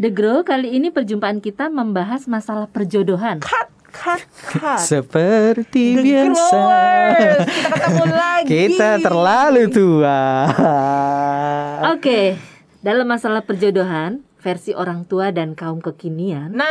The Grow kali ini perjumpaan kita membahas masalah perjodohan. Cut, cut, cut. Seperti The biasa. Growers, kita ketemu lagi. Kita terlalu tua. Oke, dalam masalah perjodohan versi orang tua dan kaum kekinian. Nah,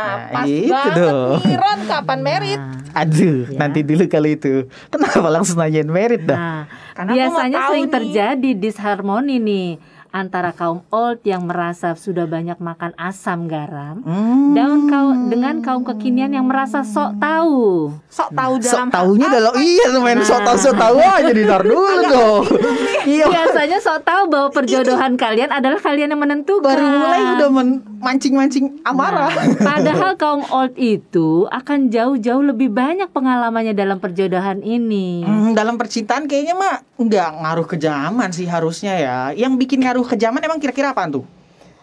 Nah, pas itu banget dong. nih Ron kapan merit? Aduh, Ya. nanti dulu kali itu. Kenapa langsung nanyain merit dah? Nah, Karena biasanya sering nih. terjadi disharmoni nih antara kaum old yang merasa sudah banyak makan asam garam Hmm. dan kaum dengan kaum kekinian yang merasa sok tahu. Sok tahu Sok dalam tahunya hal dalam iya main sok tahu sok tahu aja di tar dulu dong. Iya. Biasanya sok tahu bahwa perjodohan kalian adalah kalian yang menentukan. Baru mulai udah men- mancing-mancing amarah. Nah, padahal kaum old itu akan jauh-jauh lebih banyak pengalamannya dalam perjodohan ini. Hmm, dalam percintaan kayaknya mah nggak ngaruh ke zaman sih harusnya ya. Yang bikin ngaruh ke zaman emang kira-kira apaan tuh?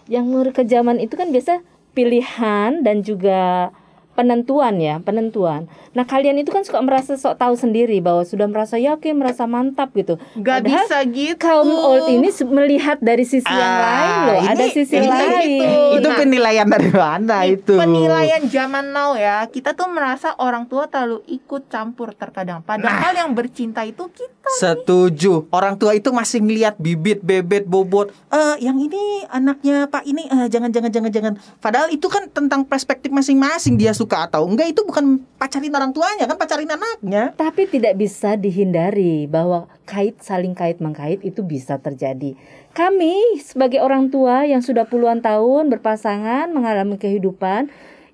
Yang menurut ke zaman itu kan biasa pilihan dan juga penentuan ya, penentuan. Nah, kalian itu kan suka merasa sok tahu sendiri bahwa sudah merasa yakin, merasa mantap gitu. Gak Padahal bisa gitu. Kaum old ini melihat dari sisi yang Ah, lain loh, ini- ada sisi ini- lain. gitu. Itu Nah, penilaian dari mana itu? Penilaian zaman now ya, kita tuh merasa orang tua terlalu ikut campur terkadang. Padahal Nah. yang bercinta itu kita. Setuju. Orang tua itu masih ngelihat bibit, bebet, bobot. Eh, yang ini anaknya Pak ini eh, jangan jangan jangan jangan. Padahal itu kan tentang perspektif masing-masing dia suka atau enggak itu bukan pacarin orang tuanya kan pacarin anaknya. Tapi tidak bisa dihindari bahwa kait saling kait mengkait itu bisa terjadi. Kami sebagai orang tua yang sudah puluhan tahun berpasangan mengalami kehidupan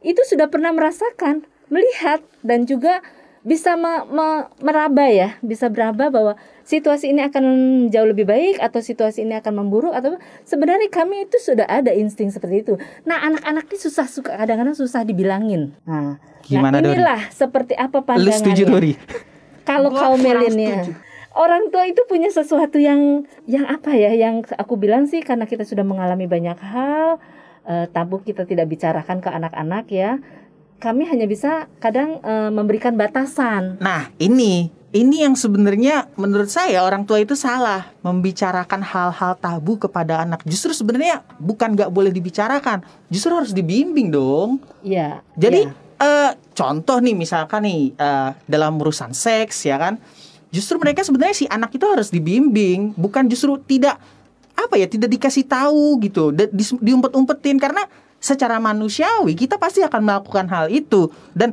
itu sudah pernah merasakan, melihat dan juga bisa me- me- meraba ya, bisa beraba bahwa situasi ini akan jauh lebih baik atau situasi ini akan memburuk atau sebenarnya kami itu sudah ada insting seperti itu. Nah, anak-anak ini susah suka kadang-kadang susah dibilangin. Nah, Gimana, nah Dori? inilah seperti apa pandangannya. Lu setuju Dori? Kalau kaum milenial, orang tua itu punya sesuatu yang yang apa ya? Yang aku bilang sih karena kita sudah mengalami banyak hal, eh, tabu kita tidak bicarakan ke anak-anak ya. Kami hanya bisa kadang eh, memberikan batasan. Nah, ini ini yang sebenarnya menurut saya orang tua itu salah membicarakan hal-hal tabu kepada anak. Justru sebenarnya bukan nggak boleh dibicarakan, justru harus dibimbing dong. Ya. Jadi ya. eh, contoh nih misalkan nih eh, dalam urusan seks ya kan, justru mereka sebenarnya si anak itu harus dibimbing, bukan justru tidak apa ya tidak dikasih tahu gitu, di- diumpet-umpetin karena secara manusiawi kita pasti akan melakukan hal itu dan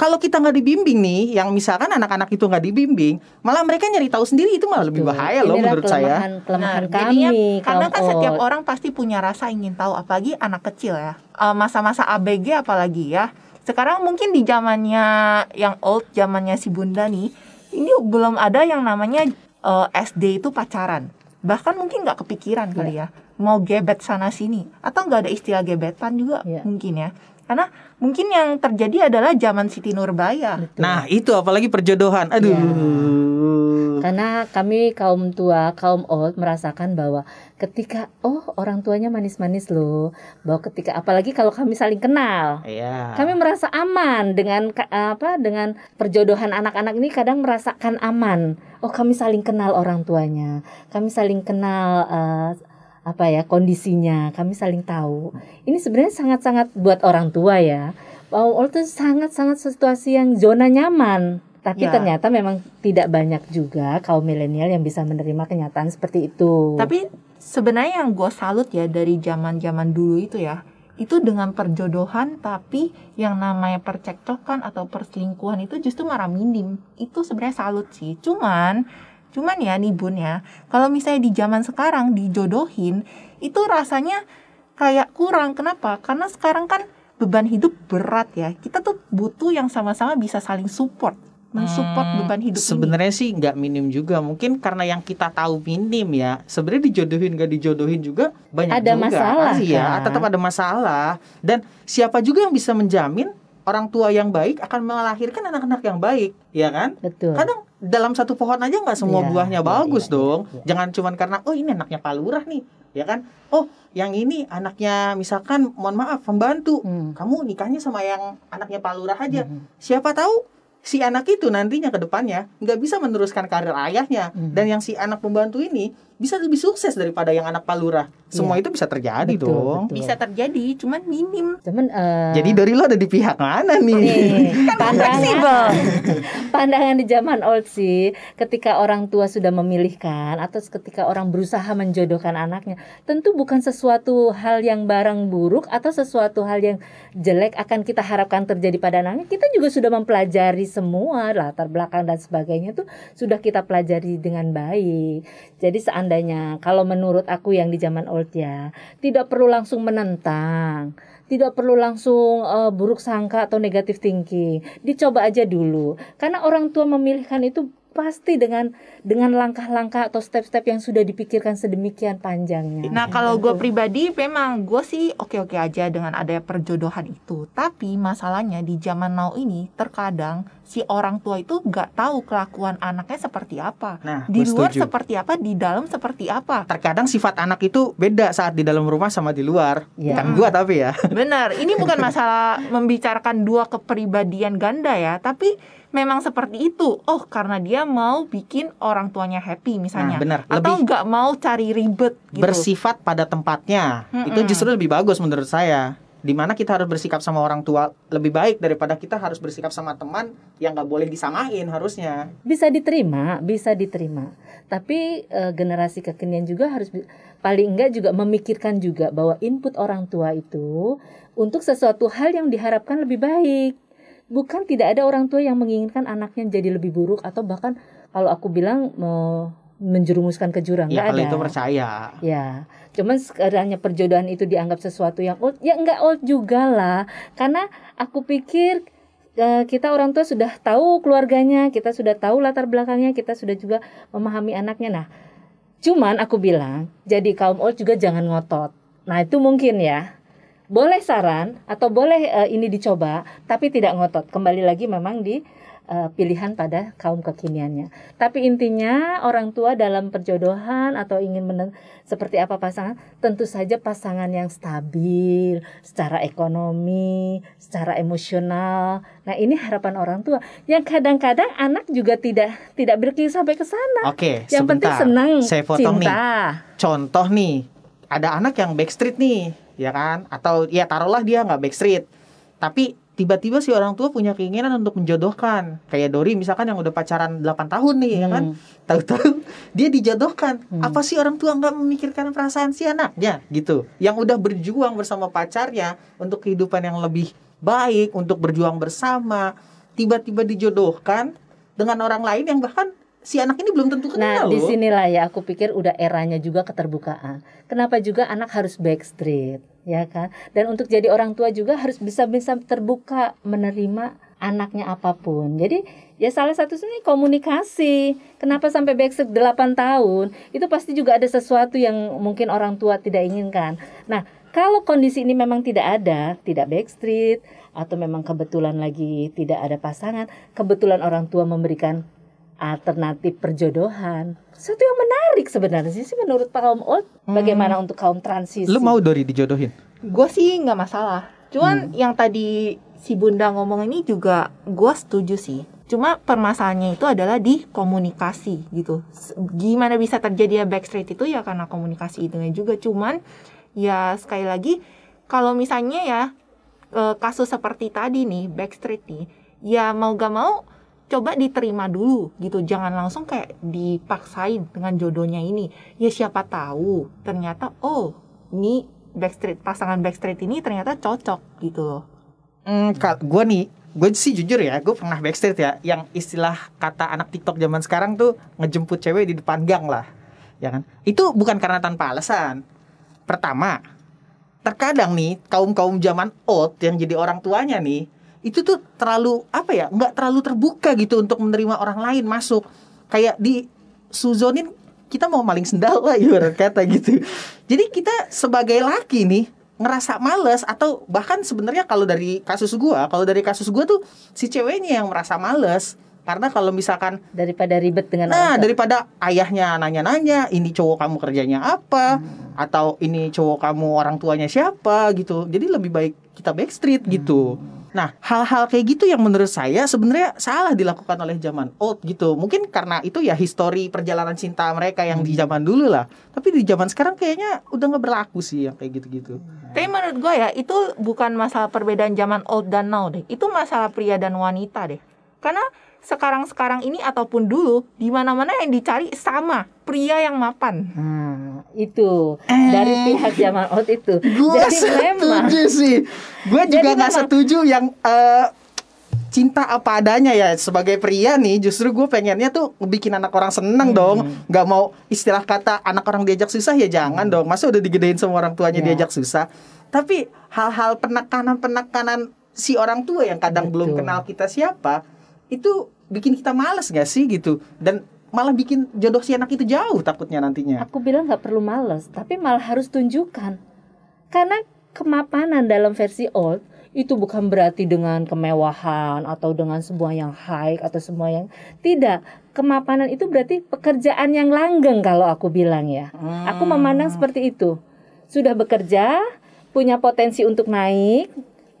kalau kita nggak dibimbing nih, yang misalkan anak-anak itu nggak dibimbing, malah mereka nyari tahu sendiri itu malah lebih Betul. bahaya loh Inilah menurut saya. kelemahan, Nah, kami. jadinya karena kan setiap orang pasti punya rasa ingin tahu apalagi anak kecil ya. Eh, Masa-masa ABG apalagi ya. Sekarang mungkin di zamannya yang old, zamannya si Bunda nih, ini belum ada yang namanya eh, SD itu pacaran. Bahkan mungkin nggak kepikiran kali ya mau gebet sana sini atau nggak ada istilah gebetan juga Iya. mungkin ya. Karena mungkin yang terjadi adalah zaman Siti Nurbaya. Betul. Nah itu apalagi perjodohan, aduh. Karena kami kaum tua, kaum old merasakan bahwa ketika oh orang tuanya manis-manis loh, bahwa ketika apalagi kalau kami saling kenal, Iya. kami merasa aman dengan apa dengan perjodohan anak-anak ini kadang merasakan aman. Oh kami saling kenal orang tuanya, kami saling kenal eh, apa ya kondisinya, kami saling tahu. Ini sebenarnya sangat-sangat buat orang tua ya. Bahwa itu sangat-sangat situasi yang zona nyaman. Tapi Ya. ternyata memang tidak banyak juga kaum milenial yang bisa menerima kenyataan seperti itu. Tapi sebenarnya yang gue salut ya dari zaman zaman dulu itu ya, itu dengan perjodohan tapi yang namanya percekcokan atau perselingkuhan itu justru marah minim. Itu sebenarnya salut sih. Cuman cuman ya nih Bun ya, kalau misalnya di zaman sekarang dijodohin itu rasanya kayak kurang. Kenapa? Karena sekarang kan beban hidup berat ya. Kita tuh butuh yang sama-sama bisa saling support, mensupport Hmm, beban hidup ini. Sebenarnya sih nggak minim juga. Mungkin karena yang kita tahu minim ya. Sebenarnya dijodohin nggak dijodohin juga banyak Ada juga. masalah, Iya, kan? tetap ada masalah. Dan siapa juga yang bisa menjamin orang tua yang baik akan melahirkan anak-anak yang baik, ya kan? Betul. Kadang dalam satu pohon aja nggak semua Iya, buahnya iya, bagus iya, dong. iya. Jangan cuman karena oh ini anaknya Pak Lurah nih, ya kan? Oh, yang ini anaknya misalkan mohon maaf pembantu. Hmm. Kamu nikahnya sama yang anaknya Pak Lurah aja. Mhm. Siapa tahu si anak itu nantinya ke depannya nggak bisa meneruskan karir ayahnya Mhm. dan yang si anak pembantu ini bisa lebih sukses daripada yang anak palura. Semua itu bisa terjadi Betul, dong. betul. Bisa terjadi, cuman minim. Cuman eh, Jadi dari lo ada di pihak mana nih? Kan pandangan pandangan di zaman old sih ketika orang tua sudah memilihkan atau ketika orang berusaha menjodohkan anaknya tentu bukan sesuatu hal yang barang buruk atau sesuatu hal yang jelek akan kita harapkan terjadi pada anaknya kita juga sudah mempelajari semua latar belakang dan sebagainya itu sudah kita pelajari dengan baik jadi seandainya kalau menurut aku yang di zaman old ya tidak perlu langsung menentang tidak perlu langsung eh, buruk sangka atau negatif thinking. Dicoba aja dulu. Karena orang tua memilihkan itu pasti dengan dengan langkah-langkah atau step-step yang sudah dipikirkan sedemikian panjangnya. Nah kalau gue pribadi memang gue sih oke-oke aja dengan adanya perjodohan itu Tapi masalahnya di zaman now ini terkadang si orang tua itu nggak tahu kelakuan anaknya seperti apa Nah, Di gue luar setuju. seperti apa, di dalam seperti apa Terkadang sifat anak itu beda saat di dalam rumah sama di luar. Ya. Bukan gua tapi ya. Benar, ini bukan masalah membicarakan dua kepribadian ganda ya Tapi memang seperti itu Oh karena dia mau bikin orang tuanya happy misalnya Nah, benar. Atau nggak mau cari ribet gitu Bersifat pada tempatnya. Itu Mm-mm. justru lebih bagus menurut saya. Di mana kita harus bersikap sama orang tua lebih baik daripada kita harus bersikap sama teman yang nggak boleh disamain harusnya. Bisa diterima, bisa diterima. Tapi eh, generasi kekinian juga harus paling enggak juga memikirkan juga bahwa input orang tua itu untuk sesuatu hal yang diharapkan lebih baik. Bukan tidak ada orang tua yang menginginkan anaknya jadi lebih buruk atau bahkan kalau aku bilang me- menjerumuskan ke jurang. Ya kalau ada. itu percaya. Ya, cuman sekiranya perjodohan itu dianggap sesuatu yang old, ya enggak old juga lah. Karena aku pikir eh, kita orang tua sudah tahu keluarganya, kita sudah tahu latar belakangnya, kita sudah juga memahami anaknya. Nah, cuman aku bilang, jadi kaum old juga jangan ngotot. Nah, itu mungkin ya. Boleh saran atau boleh eh, ini dicoba, tapi tidak ngotot. Kembali lagi memang di eh, pilihan pada kaum kekiniannya. Tapi intinya orang tua dalam perjodohan atau ingin menen seperti apa pasangan, tentu saja pasangan yang stabil secara ekonomi, secara emosional. Nah, ini harapan orang tua. Yang kadang-kadang anak juga tidak tidak berkisah sampai ke sana. Oke, Yang penting sebentar. senang Saya potong nih. cinta. Contoh nih, ada anak yang backstreet nih, ya kan? Atau ya taruhlah dia nggak backstreet, tapi tiba-tiba si orang tua punya keinginan untuk menjodohkan. Kayak Dori misalkan yang udah pacaran 8 tahun nih, ya kan? Hmm. Tahu-tahu dia dijodohkan. Hmm. Apa sih orang tua nggak memikirkan perasaan si anaknya gitu? Yang udah berjuang bersama pacarnya untuk kehidupan yang lebih baik, untuk berjuang bersama, tiba-tiba dijodohkan dengan orang lain yang bahkan si anak ini belum tentu Nah, kenal di loh. sinilah ya aku pikir udah eranya juga keterbukaan. Kenapa juga anak harus backstreet, ya kan? Dan untuk jadi orang tua juga harus bisa bisa terbuka menerima anaknya apa pun. Jadi ya salah satu sini komunikasi. Kenapa sampai backstreet 8 tahun? Itu pasti juga ada sesuatu yang mungkin orang tua tidak inginkan. Nah, kalau kondisi ini memang tidak ada, tidak backstreet atau memang kebetulan lagi tidak ada pasangan, kebetulan orang tua memberikan alternatif perjodohan. Sesuatu yang menarik sebenarnya sih menurut kaum old. Bagaimana untuk kaum transisi? Lu mau Dori dijodohin? Gue sih nggak masalah. Cuman yang tadi si Bunda ngomong ini juga gue setuju sih. Cuma permasalahannya itu adalah di komunikasi gitu. Gimana bisa terjadi ya backstreet itu ya karena komunikasi itu juga. Cuman ya sekali lagi kalau misalnya ya eh, kasus seperti tadi nih backstreet nih, ya mau gak mau coba diterima dulu gitu. Jangan langsung kayak dipaksain dengan jodohnya ini. Ya siapa tahu ternyata oh ini backstreet pasangan backstreet ini ternyata cocok gitu loh. Hmm, gue nih, gue sih jujur ya, gue pernah backstreet ya, yang istilah kata anak TikTok zaman sekarang tuh ngejemput cewek di depan gang lah, ya kan? Itu bukan karena tanpa alasan. Pertama, terkadang nih kaum kaum zaman old yang jadi orang tuanya nih, itu tuh terlalu apa ya, nggak terlalu terbuka gitu untuk menerima orang lain masuk, kayak di suzonin kita mau maling sendal lah ibarat kata gitu. Jadi kita sebagai laki nih ngerasa males atau bahkan sebenarnya kalau dari kasus gua, kalau dari kasus gua tuh si ceweknya yang merasa males. Karena kalau misalkan daripada ribet dengan nah orang daripada ayahnya nanya-nanya ini cowok kamu kerjanya apa? Atau ini cowok kamu orang tuanya siapa? gitu. Jadi lebih baik kita backstreet gitu. Nah, hal-hal kayak gitu yang menurut saya sebenarnya salah dilakukan oleh zaman old gitu. Mungkin karena itu ya histori perjalanan cinta mereka yang di zaman dulu lah. Tapi di zaman sekarang kayaknya udah nggak berlaku sih yang kayak gitu-gitu. Tapi menurut gue ya itu bukan masalah perbedaan zaman old dan now deh. Itu masalah pria dan wanita deh. Karena sekarang-sekarang ini ataupun dulu di mana-mana yang dicari sama pria yang mapan. Nah, itu Eh. dari pihak zaman old itu. Gue setuju sih. Gue Jadi juga nggak setuju yang eh, cinta apa adanya ya sebagai pria nih. Justru gue pengennya tuh bikin anak orang seneng dong. Nggak mau istilah kata anak orang diajak susah ya jangan dong. Masa udah digedein sama orang tuanya Ya. diajak susah. Tapi hal-hal penekanan-penekanan si orang tua yang kadang belum Betul. kenal kita siapa itu bikin kita males gak sih gitu dan malah bikin jodoh si anak itu jauh takutnya nantinya. aku bilang nggak perlu males, tapi malah harus tunjukkan. Karena kemapanan dalam versi old itu bukan berarti dengan kemewahan atau dengan semua yang high atau semua yang tidak. Kemapanan itu berarti pekerjaan yang langgeng kalau aku bilang ya. Aku memandang seperti itu. Sudah bekerja, punya potensi untuk naik,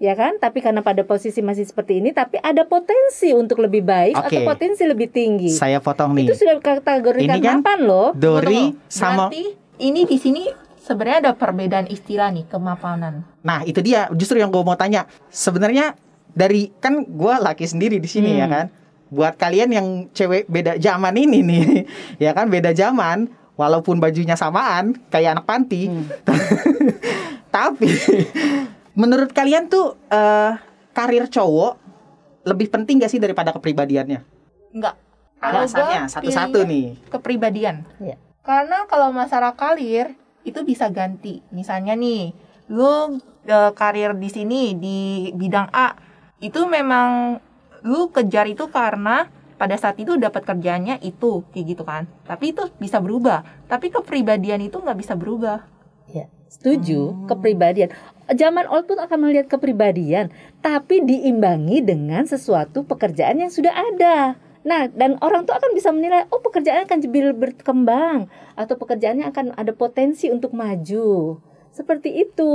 ya kan? Tapi karena pada posisi masih seperti ini, tapi ada potensi untuk lebih baik atau Oke. potensi lebih tinggi. Saya potong nih. Itu sudah kategorikan Ini kan mapan loh. Dori Tunggu, sama Berarti ini di sini sebenarnya ada perbedaan istilah nih kemapanan. Nah itu dia justru yang gue mau tanya sebenarnya dari kan gue laki sendiri di sini ya Hmm. kan buat kalian yang cewek beda zaman ini nih ya kan beda zaman walaupun bajunya samaan kayak anak panti Hmm. tapi menurut kalian tuh eh, karir cowok lebih penting gak sih daripada kepribadiannya Enggak. Alasannya satu-satu pilihnya nih Kepribadian. Iya. Karena kalau masalah karir itu bisa ganti. Misalnya nih, lu eh, karir di sini di bidang A itu memang lu kejar itu karena pada saat itu dapat kerjanya itu kayak gitu kan. Tapi itu bisa berubah. Tapi kepribadian itu nggak bisa berubah. Ya, setuju. Kepribadian. Zaman old pun akan melihat kepribadian, tapi diimbangi dengan sesuatu pekerjaan yang sudah ada. Nah, dan orang tuh akan bisa menilai, oh pekerjaan akan jadi berkembang atau pekerjaannya akan ada potensi untuk maju. Seperti itu.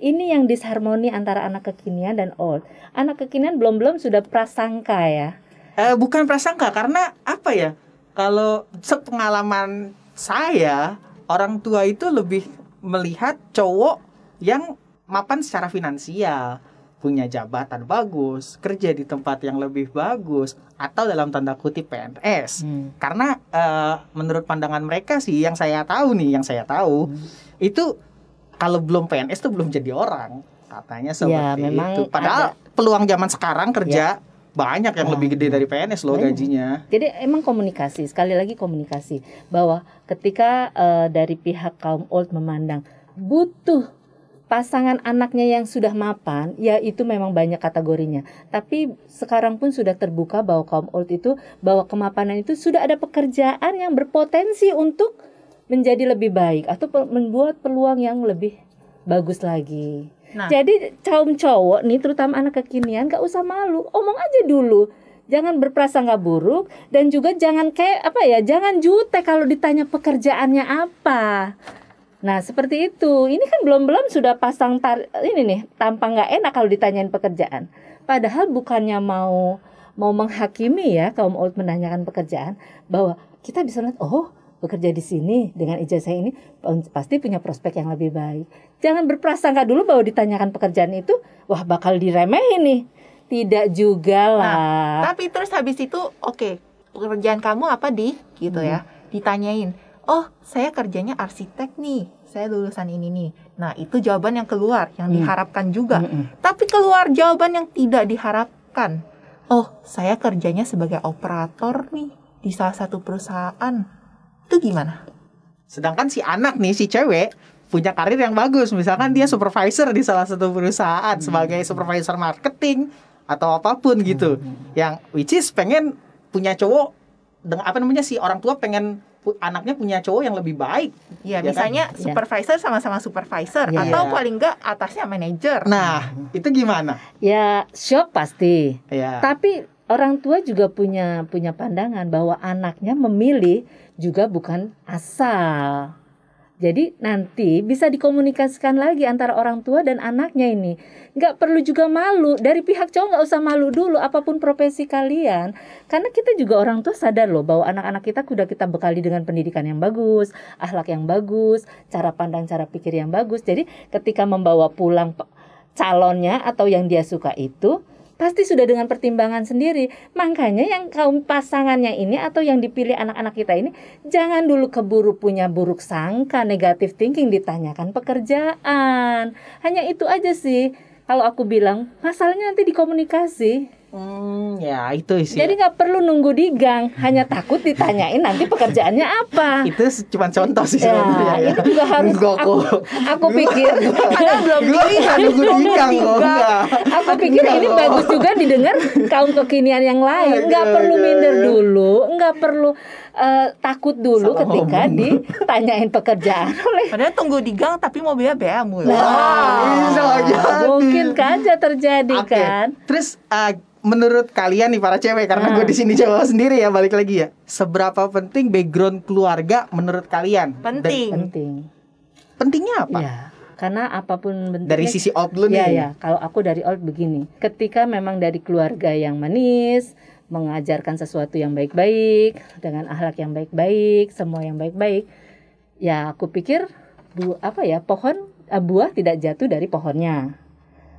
Ini yang disharmoni antara anak kekinian dan old. Anak kekinian belum-belum sudah prasangka ya. Eh, bukan prasangka karena apa ya? Kalau sepengalaman saya, orang tua itu lebih melihat cowok yang mapan secara finansial, punya jabatan bagus, kerja di tempat yang lebih bagus, atau dalam tanda kutip PNS. Karena eh, menurut pandangan mereka sih, yang saya tahu nih, yang saya tahu itu kalau belum PNS tuh belum jadi orang, katanya seperti Ya, memang itu. Padahal peluang zaman sekarang kerja banyak yang Ya. lebih gede dari PNS loh Banyak. gajinya. Jadi emang komunikasi, sekali lagi komunikasi bahwa ketika eh, dari pihak kaum old memandang butuh pasangan anaknya yang sudah mapan, ya itu memang banyak kategorinya. Tapi sekarang pun sudah terbuka bahwa kaum old itu bahwa kemapanan itu sudah ada pekerjaan yang berpotensi untuk menjadi lebih baik atau membuat peluang yang lebih bagus lagi. Nah. Jadi kaum cowok nih terutama anak kekinian gak usah malu, omong aja dulu. Jangan berprasangka buruk dan juga jangan kayak apa ya, jangan jutek kalau ditanya pekerjaannya apa. Nah seperti itu. Ini kan belum belum sudah pasang tar ini nih tampang nggak enak kalau ditanyain pekerjaan. Padahal bukannya mau mau menghakimi ya kaum old menanyakan pekerjaan bahwa kita bisa lihat oh bekerja di sini dengan ijazah ini pasti punya prospek yang lebih baik. Jangan berprasangka dulu bahwa ditanyakan pekerjaan itu wah bakal diremehin nih. Tidak juga lah. Tapi terus habis itu, oke, pekerjaan kamu apa di? Gitu ya. Ditanyain, oh saya kerjanya arsitek nih, saya lulusan ini nih. Nah itu jawaban yang keluar, yang Hmm. diharapkan juga. Mm-mm. Tapi keluar jawaban yang tidak diharapkan. Oh, saya kerjanya sebagai operator nih di salah satu perusahaan. Itu gimana? Sedangkan si anak nih, si cewek punya karir yang bagus. Misalkan dia supervisor di salah satu perusahaan sebagai supervisor marketing atau apa pun gitu. Yang which is pengen punya cowok dengan apa namanya si orang tua pengen anaknya punya cowok yang lebih baik. Ya, Ya kan? misalnya Ya. supervisor sama-sama supervisor Ya. atau paling enggak atasnya manajer. Nah, itu gimana? Ya shock pasti. Ya. Tapi orang tua juga punya punya pandangan bahwa anaknya memilih juga bukan asal. Jadi nanti bisa dikomunikasikan lagi antara orang tua dan anaknya ini. Nggak perlu juga malu. Dari pihak cowok nggak usah malu dulu apa pun profesi kalian. Karena kita juga orang tua sadar loh bahwa anak-anak kita sudah kita bekali dengan pendidikan yang bagus, akhlak yang bagus, cara pandang, cara pikir yang bagus. Jadi ketika membawa pulang calonnya atau yang dia suka itu pasti sudah dengan pertimbangan sendiri. Makanya yang kaum pasangannya ini atau yang dipilih anak-anak kita ini jangan dulu keburu punya buruk sangka, negatif thinking ditanyakan pekerjaan. Hanya itu aja sih. Kalau aku bilang, masalahnya nanti di komunikasi. Hmm, ya itu sih. Jadi nggak perlu nunggu di gang, hanya takut ditanyain nanti pekerjaannya apa. itu cuma contoh sih Ya, sebenarnya ya. ini juga harus Enggak aku, aku pikir Padahal belum nggak nunggu di gang kok. Aku pikir ini bagus juga didengar kaum kekinian yang lain. Nggak perlu minder dulu, nggak perlu eh, takut dulu Salah ketika ngomong. ditanyain pekerjaan oleh. Padahal tunggu di gang tapi mobilnya BMW. Nah, bisa jadi. mungkin saja terjadi Oke. kan. Terus uh, menurut kalian nih para cewek karena Ah. gue di sini cowok sendiri ya balik lagi ya. Seberapa penting background keluarga menurut kalian? Penting. Penting. Dan pentingnya apa? Ya, karena apa pun bentuknya. Dari sisi old dulu Ya nih. ya, kalau aku dari old begini. Ketika memang dari keluarga yang manis, mengajarkan sesuatu yang baik-baik, dengan akhlak yang baik-baik, semua yang baik-baik, ya aku pikir bu apa ya pohon eh, buah tidak jatuh dari pohonnya.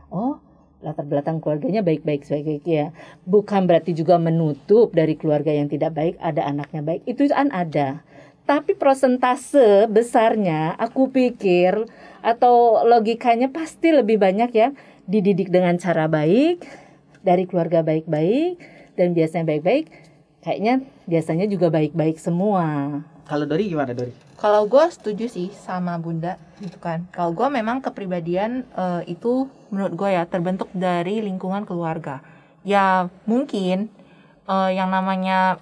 Oh, latar belakang keluarganya baik-baik baik ya. Bukan berarti juga menutup dari keluarga yang tidak baik ada anaknya baik. Itu kan ada. Tapi prosentase besarnya aku pikir atau logikanya pasti lebih banyak ya dididik dengan cara baik dari keluarga baik-baik dan biasanya baik-baik kayaknya biasanya juga baik-baik semua. Kalau Dori gimana Dori? Kalau gue setuju sih sama Bunda gitu kan. Kalau gue memang kepribadian eh, itu menurut gue ya terbentuk dari lingkungan keluarga. Ya mungkin eh, yang namanya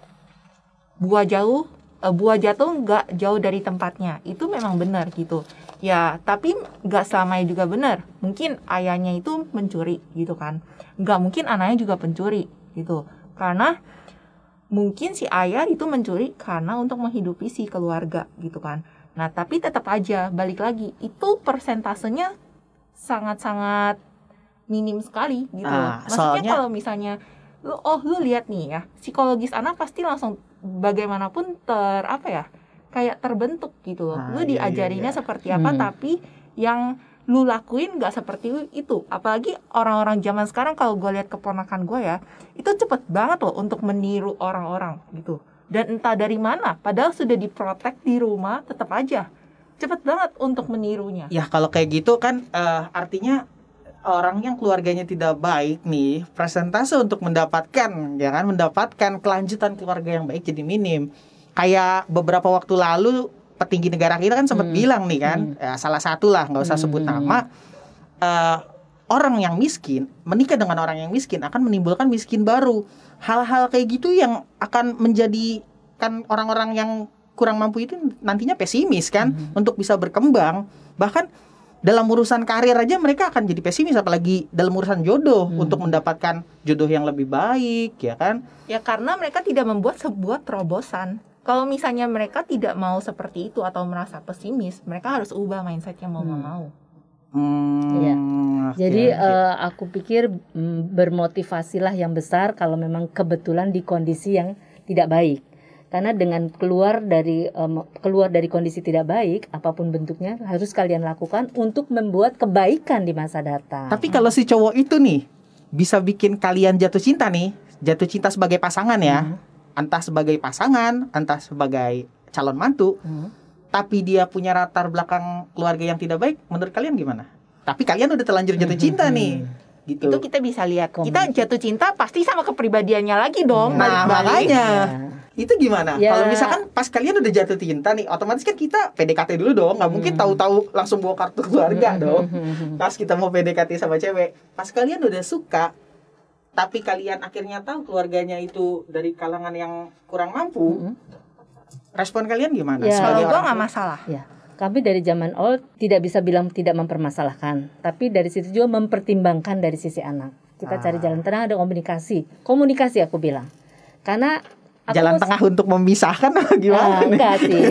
buah jauh, eh, buah jatuh nggak jauh dari tempatnya. Itu memang benar gitu. Ya tapi nggak selamanya juga benar. Mungkin ayahnya itu mencuri gitu kan. Nggak mungkin anaknya juga pencuri gitu. Karena mungkin si ayah itu mencuri karena untuk menghidupi si keluarga gitu kan. Nah, tapi tetap aja balik lagi itu persentasenya sangat-sangat minim sekali gitu. Ah, Maksudnya soalnya- kalau misalnya lu oh lu lihat nih ya, psikologis anak pasti langsung bagaimanapun ter apa ya? kayak terbentuk gitu loh. Ah, lu iya, iya, diajarinya iya. seperti apa Hmm. tapi yang lu lakuin nggak seperti itu. Apalagi orang-orang zaman sekarang kalau gue lihat keponakan gue ya itu cepet banget loh untuk meniru orang-orang gitu. Dan entah dari mana padahal sudah diprotek di rumah tetap aja. Cepet banget untuk menirunya. Ya kalau kayak gitu kan eh, artinya orang yang keluarganya tidak baik nih presentase untuk mendapatkan ya kan mendapatkan kelanjutan keluarga yang baik jadi minim. Kayak beberapa waktu lalu petinggi negara kita kan sempat Hmm. bilang nih kan ya, salah satu lah nggak usah sebut Hmm. nama eh, orang yang miskin menikah dengan orang yang miskin akan menimbulkan miskin baru. Hal-hal kayak gitu yang akan menjadikan orang-orang yang kurang mampu itu nantinya pesimis kan untuk bisa berkembang. Bahkan dalam urusan karir aja mereka akan jadi pesimis apalagi dalam urusan jodoh Hmm. untuk mendapatkan jodoh yang lebih baik ya kan. ya karena mereka tidak membuat sebuah terobosan kalau misalnya mereka tidak mau seperti itu atau merasa pesimis mereka harus ubah mindsetnya mau nggak Hmm. mau Hmm, Iya. oke, Jadi oke. eh, aku pikir mm, bermotivasilah yang besar kalau memang kebetulan di kondisi yang tidak baik. Karena dengan keluar dari em, keluar dari kondisi tidak baik, apa pun bentuknya harus kalian lakukan untuk membuat kebaikan di masa datang. Tapi kalau si cowok itu nih bisa bikin kalian jatuh cinta nih, jatuh cinta sebagai pasangan ya, Hmm. Entah sebagai pasangan, entah sebagai calon mantu, Hmm. tapi dia punya latar belakang keluarga yang tidak baik, menurut kalian gimana? Tapi kalian udah terlanjur jatuh cinta nih, gitu. itu kita bisa lihat Komen. kita jatuh cinta pasti sama kepribadiannya lagi dong Nah, balik-balik. makanya. Ya. itu gimana? Ya. Kalau misalkan pas kalian udah jatuh cinta nih, otomatis kan kita PDKT dulu dong, nggak mungkin Hmm. tahu-tahu langsung bawa kartu keluarga dong. Hmm. Pas kita mau PDKT sama cewek, pas kalian udah suka, tapi kalian akhirnya tahu keluarganya itu dari kalangan yang kurang mampu, Hmm. respon kalian gimana? Ya. sebagai kalau gue nggak masalah Ya, kami dari zaman old tidak bisa bilang tidak mempermasalahkan, tapi dari situ juga mempertimbangkan dari sisi anak. Kita Ah. cari jalan tengah ada komunikasi. Komunikasi aku bilang. Karena aku Jalan tengah untuk memisahkan Ah, gimana nih? enggak sih.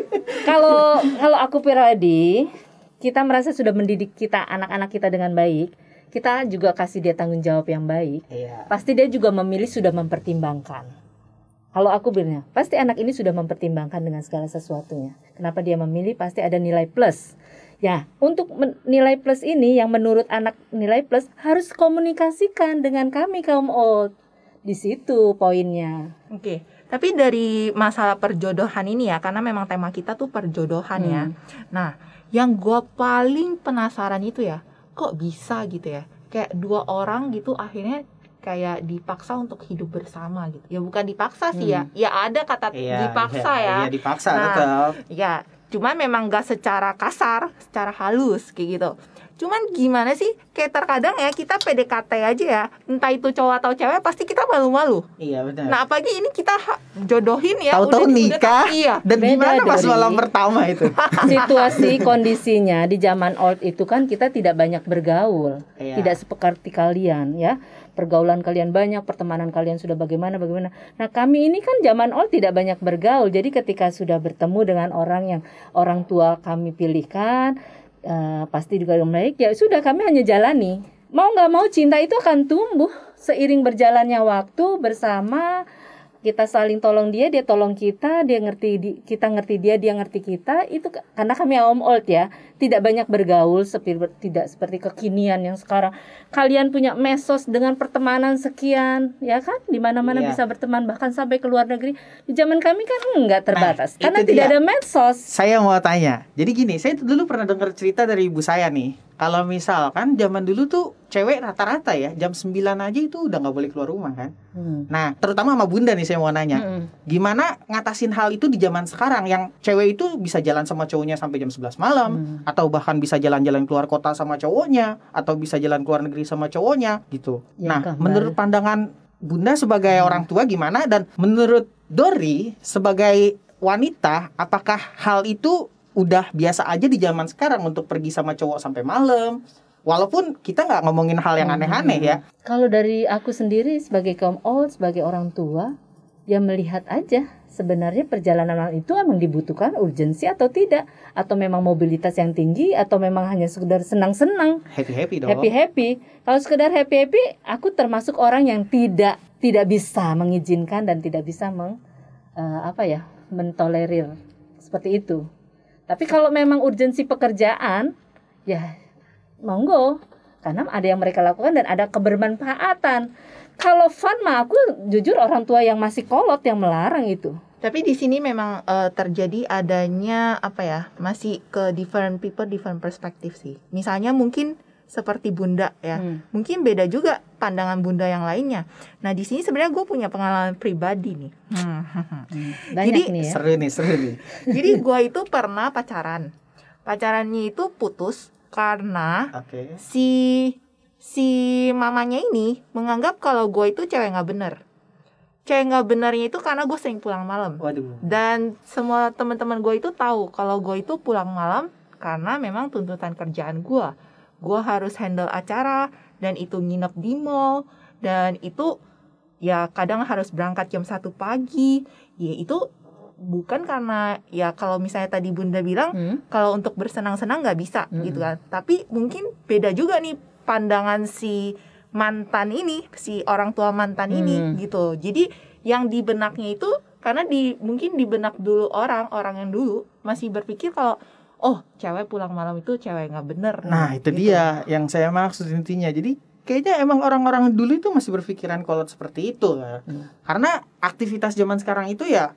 kalau kalau aku pribadi kita merasa sudah mendidik kita anak-anak kita dengan baik kita juga kasih dia tanggung jawab yang baik. Iya. pasti dia juga memilih sudah mempertimbangkan. Kalau aku bilangnya pasti anak ini sudah mempertimbangkan dengan segala sesuatunya. Kenapa dia memilih? Pasti ada nilai plus. Ya untuk nilai plus ini yang menurut anak nilai plus harus komunikasikan dengan kami kaum old. Di situ poinnya. Oke, tapi dari masalah perjodohan ini ya, karena memang tema kita tuh perjodohan ya. Hmm. Nah, yang gue paling penasaran itu ya, kok bisa gitu ya? Kayak dua orang gitu akhirnya kayak dipaksa untuk hidup bersama gitu. Ya bukan dipaksa sih ya, ya ada kata Iya, dipaksa iya, ya. Iya, dipaksa Nah, tetap. Ya, cuman memang gak secara kasar, secara halus kayak gitu. Cuman gimana sih? Kayak terkadang ya kita PDKT aja ya, entah itu cowok atau cewek pasti kita malu-malu. Iya benar. Nah, apalagi ini kita jodohin ya. Tahu-tahu udah- udah- nikah Iya. dan Beda, gimana pas malam pertama itu? situasi kondisinya di zaman old itu kan kita tidak banyak bergaul Iya. tidak seperti kalian ya pergaulan kalian banyak pertemanan kalian sudah bagaimana bagaimana. Nah kami ini kan zaman old tidak banyak bergaul. Jadi ketika sudah bertemu dengan orang yang orang tua kami pilihkan eh, pasti juga yang baik ya sudah kami hanya jalani. Mau nggak mau cinta itu akan tumbuh seiring berjalannya waktu bersama. Kita saling tolong dia dia tolong kita dia ngerti kita ngerti dia dia ngerti kita. Itu ka- karena kami om old ya tidak banyak bergaul seperti tidak seperti kekinian yang sekarang kalian punya mesos dengan pertemanan sekian ya kan di mana mana Iya. bisa berteman bahkan sampai ke luar negeri di zaman kami kan enggak terbatas Nah, karena tidak dia. ada medsos Saya mau tanya. Jadi gini, saya dulu pernah dengar cerita dari ibu saya nih. Kalau misalkan zaman dulu tuh cewek rata-rata ya jam 9 aja itu udah nggak boleh keluar rumah kan. Hmm. Nah, terutama sama Bunda nih saya mau nanya. Mm-mm. Gimana ngatasin hal itu di zaman sekarang yang cewek itu bisa jalan sama cowoknya sampai jam 11 malam Hmm. Atau bahkan bisa jalan-jalan keluar kota sama cowoknya atau bisa jalan keluar negeri sama cowoknya gitu. Ya, nah, menurut pandangan Bunda sebagai orang tua gimana dan menurut Dori sebagai wanita apakah hal itu udah biasa aja di zaman sekarang untuk pergi sama cowok sampai malam? Walaupun kita nggak ngomongin hal yang aneh-aneh ya. Kalau dari aku sendiri sebagai kaum old, sebagai orang tua, ya melihat aja sebenarnya perjalanan malam itu emang dibutuhkan urgensi atau tidak, atau memang mobilitas yang tinggi, atau memang hanya sekedar senang-senang, Happy-happy dong. happy happy. Kalau sekedar happy happy, aku termasuk orang yang tidak tidak bisa mengizinkan dan tidak bisa meng eh, apa ya mentolerir seperti itu. Tapi kalau memang urgensi pekerjaan, ya monggo karena ada yang mereka lakukan dan ada kebermanfaatan. Kalau fun mah aku jujur orang tua yang masih kolot yang melarang itu. Tapi di sini memang eh, terjadi adanya apa ya? Masih ke different people, different perspektif sih. Misalnya mungkin seperti Bunda ya. Hmm. Mungkin beda juga pandangan Bunda yang lainnya. Nah, di sini sebenarnya gue punya pengalaman pribadi nih. Hmm. Banyak Jadi, nih ya. Seru nih, seru nih. Jadi gue itu pernah pacaran. Pacarannya itu putus karena Oke. si si mamanya ini menganggap kalau gue itu cewek nggak bener. Cewek nggak benernya itu karena gue sering pulang malam. Waduh. Dan semua teman-teman gue itu tahu kalau gue itu pulang malam karena memang tuntutan kerjaan gue. Gue harus handle acara dan itu nginep di mall dan itu ya kadang harus berangkat jam satu pagi. Ya itu bukan karena ya kalau misalnya tadi Bunda bilang Hmm? kalau untuk bersenang-senang nggak bisa Mm-mm. gitu kan. Tapi mungkin beda juga nih pandangan si mantan ini, si orang tua mantan ini Hmm. gitu. Jadi yang di benaknya itu karena di mungkin di benak dulu orang orang yang dulu masih berpikir kalau oh cewek pulang malam itu cewek nggak bener. Nah, itu Gitu. dia yang saya maksud intinya. Jadi kayaknya emang orang-orang dulu itu masih berpikiran kolot seperti itu ya. Hmm. Karena aktivitas zaman sekarang itu ya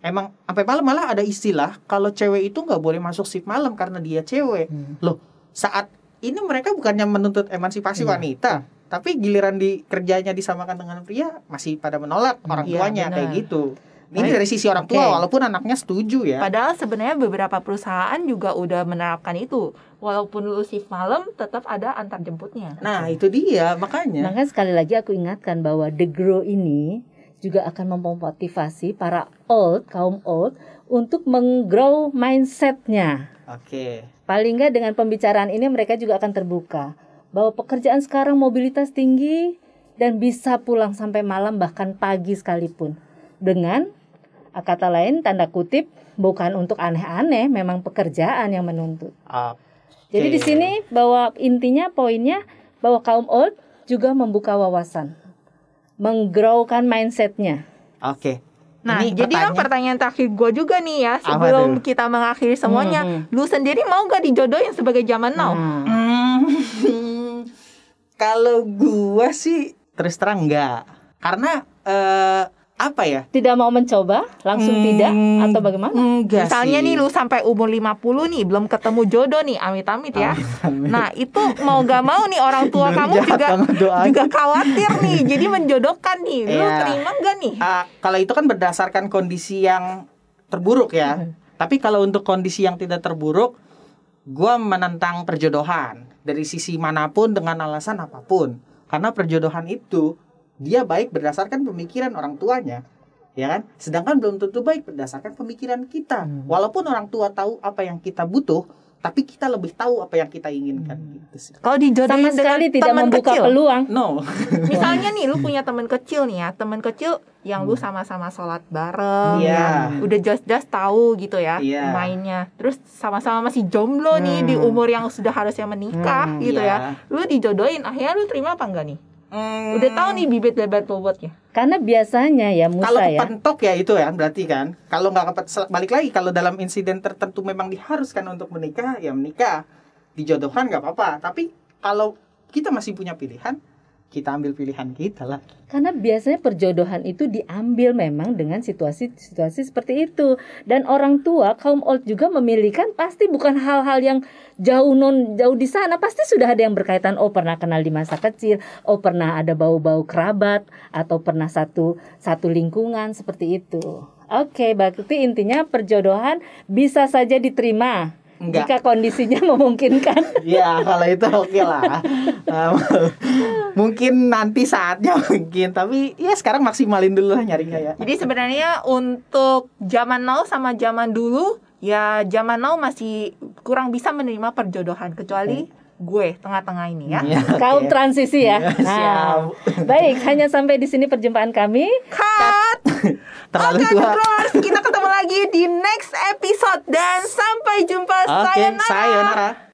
emang sampai malam malah ada istilah kalau cewek itu nggak boleh masuk shift malam karena dia cewek. Hmm. Loh, saat ini mereka bukannya menuntut emansipasi Iya. wanita, tapi giliran di kerjanya disamakan dengan pria masih pada menolak orang Iya, tuanya benar. kayak gitu. Ini Baik. dari sisi orang tua Oke. walaupun anaknya setuju ya. Padahal sebenarnya beberapa perusahaan juga udah menerapkan itu. Walaupun lu shift malam tetap ada antar jemputnya. Nah, itu dia makanya. Makanya sekali lagi aku ingatkan bahwa The Grow ini juga akan memotivasi para old, kaum old untuk menggrow mindsetnya. Oke. Paling nggak dengan pembicaraan ini mereka juga akan terbuka bahwa pekerjaan sekarang mobilitas tinggi dan bisa pulang sampai malam bahkan pagi sekalipun dengan Kata lain tanda kutip bukan untuk aneh-aneh, memang pekerjaan yang menuntut. Oke. Jadi di sini bahwa intinya poinnya bahwa kaum old juga membuka wawasan, menggrowkan mindsetnya. Oke. Nah, Ini jadi kan pertanyaan. terakhir gue juga nih ya, sebelum kita mengakhiri semuanya, Hmm, lu sendiri mau gak dijodohin sebagai zaman now? Hmm, kalau gua sih terus terang enggak. Karena eh apa ya? tidak mau mencoba, langsung Hmm, tidak atau bagaimana? Enggak Misalnya sih. nih lu sampai umur 50 nih belum ketemu jodoh nih, amit-amit ya. Amit-amit. Nah, itu mau gak mau nih orang tua kamu juga juga khawatir nih. Jadi menjodohkan nih. Lu Iya. terima gak nih? Ah, kalau itu kan berdasarkan kondisi yang terburuk ya. Tapi kalau untuk kondisi yang tidak terburuk, gua menentang perjodohan dari sisi mana pun dengan alasan apa pun. Karena perjodohan itu dia baik berdasarkan pemikiran orang tuanya, ya kan? Sedangkan belum tentu baik berdasarkan pemikiran kita. Hmm. Walaupun orang tua tahu apa yang kita butuh, tapi kita lebih tahu apa yang kita inginkan gitu sih. Kalau dijodohin Sama dengan sekali tidak teman membuka kecil. peluang. No. Misalnya nih lu punya teman kecil nih ya, teman kecil yang lu sama-sama sholat bareng, Hmm. Iya. ya, udah just-just tahu gitu ya Iya. mainnya. Terus sama-sama masih jomblo nih Hmm. di umur yang sudah harusnya menikah Hmm, gitu iya. ya. Lu dijodohin, akhirnya lu terima apa enggak nih? Hmm. Udah tahu nih bibit bebet bobotnya. Karena biasanya ya kalau Musa ya. kepentok ya itu ya berarti kan kalau nggak kepet balik lagi kalau dalam insiden tertentu memang diharuskan untuk menikah ya menikah dijodohkan nggak apa-apa tapi kalau kita masih punya pilihan kita ambil pilihan kita lah Karena biasanya perjodohan itu diambil memang dengan situasi-situasi seperti itu. Dan orang tua kaum old juga memilihkan pasti bukan hal-hal yang jauh non jauh di sana. Pasti sudah ada yang berkaitan oh pernah kenal di masa kecil, oh pernah ada bau-bau kerabat atau pernah satu satu lingkungan seperti itu. Oke, berarti intinya perjodohan bisa saja diterima Enggak. jika kondisinya memungkinkan. ya kalau itu oke lah Um, mungkin nanti saatnya mungkin tapi ya sekarang maksimalin dulu lah nyarinya ya Jadi sebenarnya untuk zaman now sama zaman dulu ya zaman now masih kurang bisa menerima perjodohan kecuali gue tengah-tengah ini ya. Ya, Kaum transisi ya. Ya, Nah, siap. baik, hanya sampai di sini perjumpaan kami. Cut. terlalu Oke, tua Groovers, kita ketemu lagi di next episode dan sampai jumpa. oke Sayonara. sayonara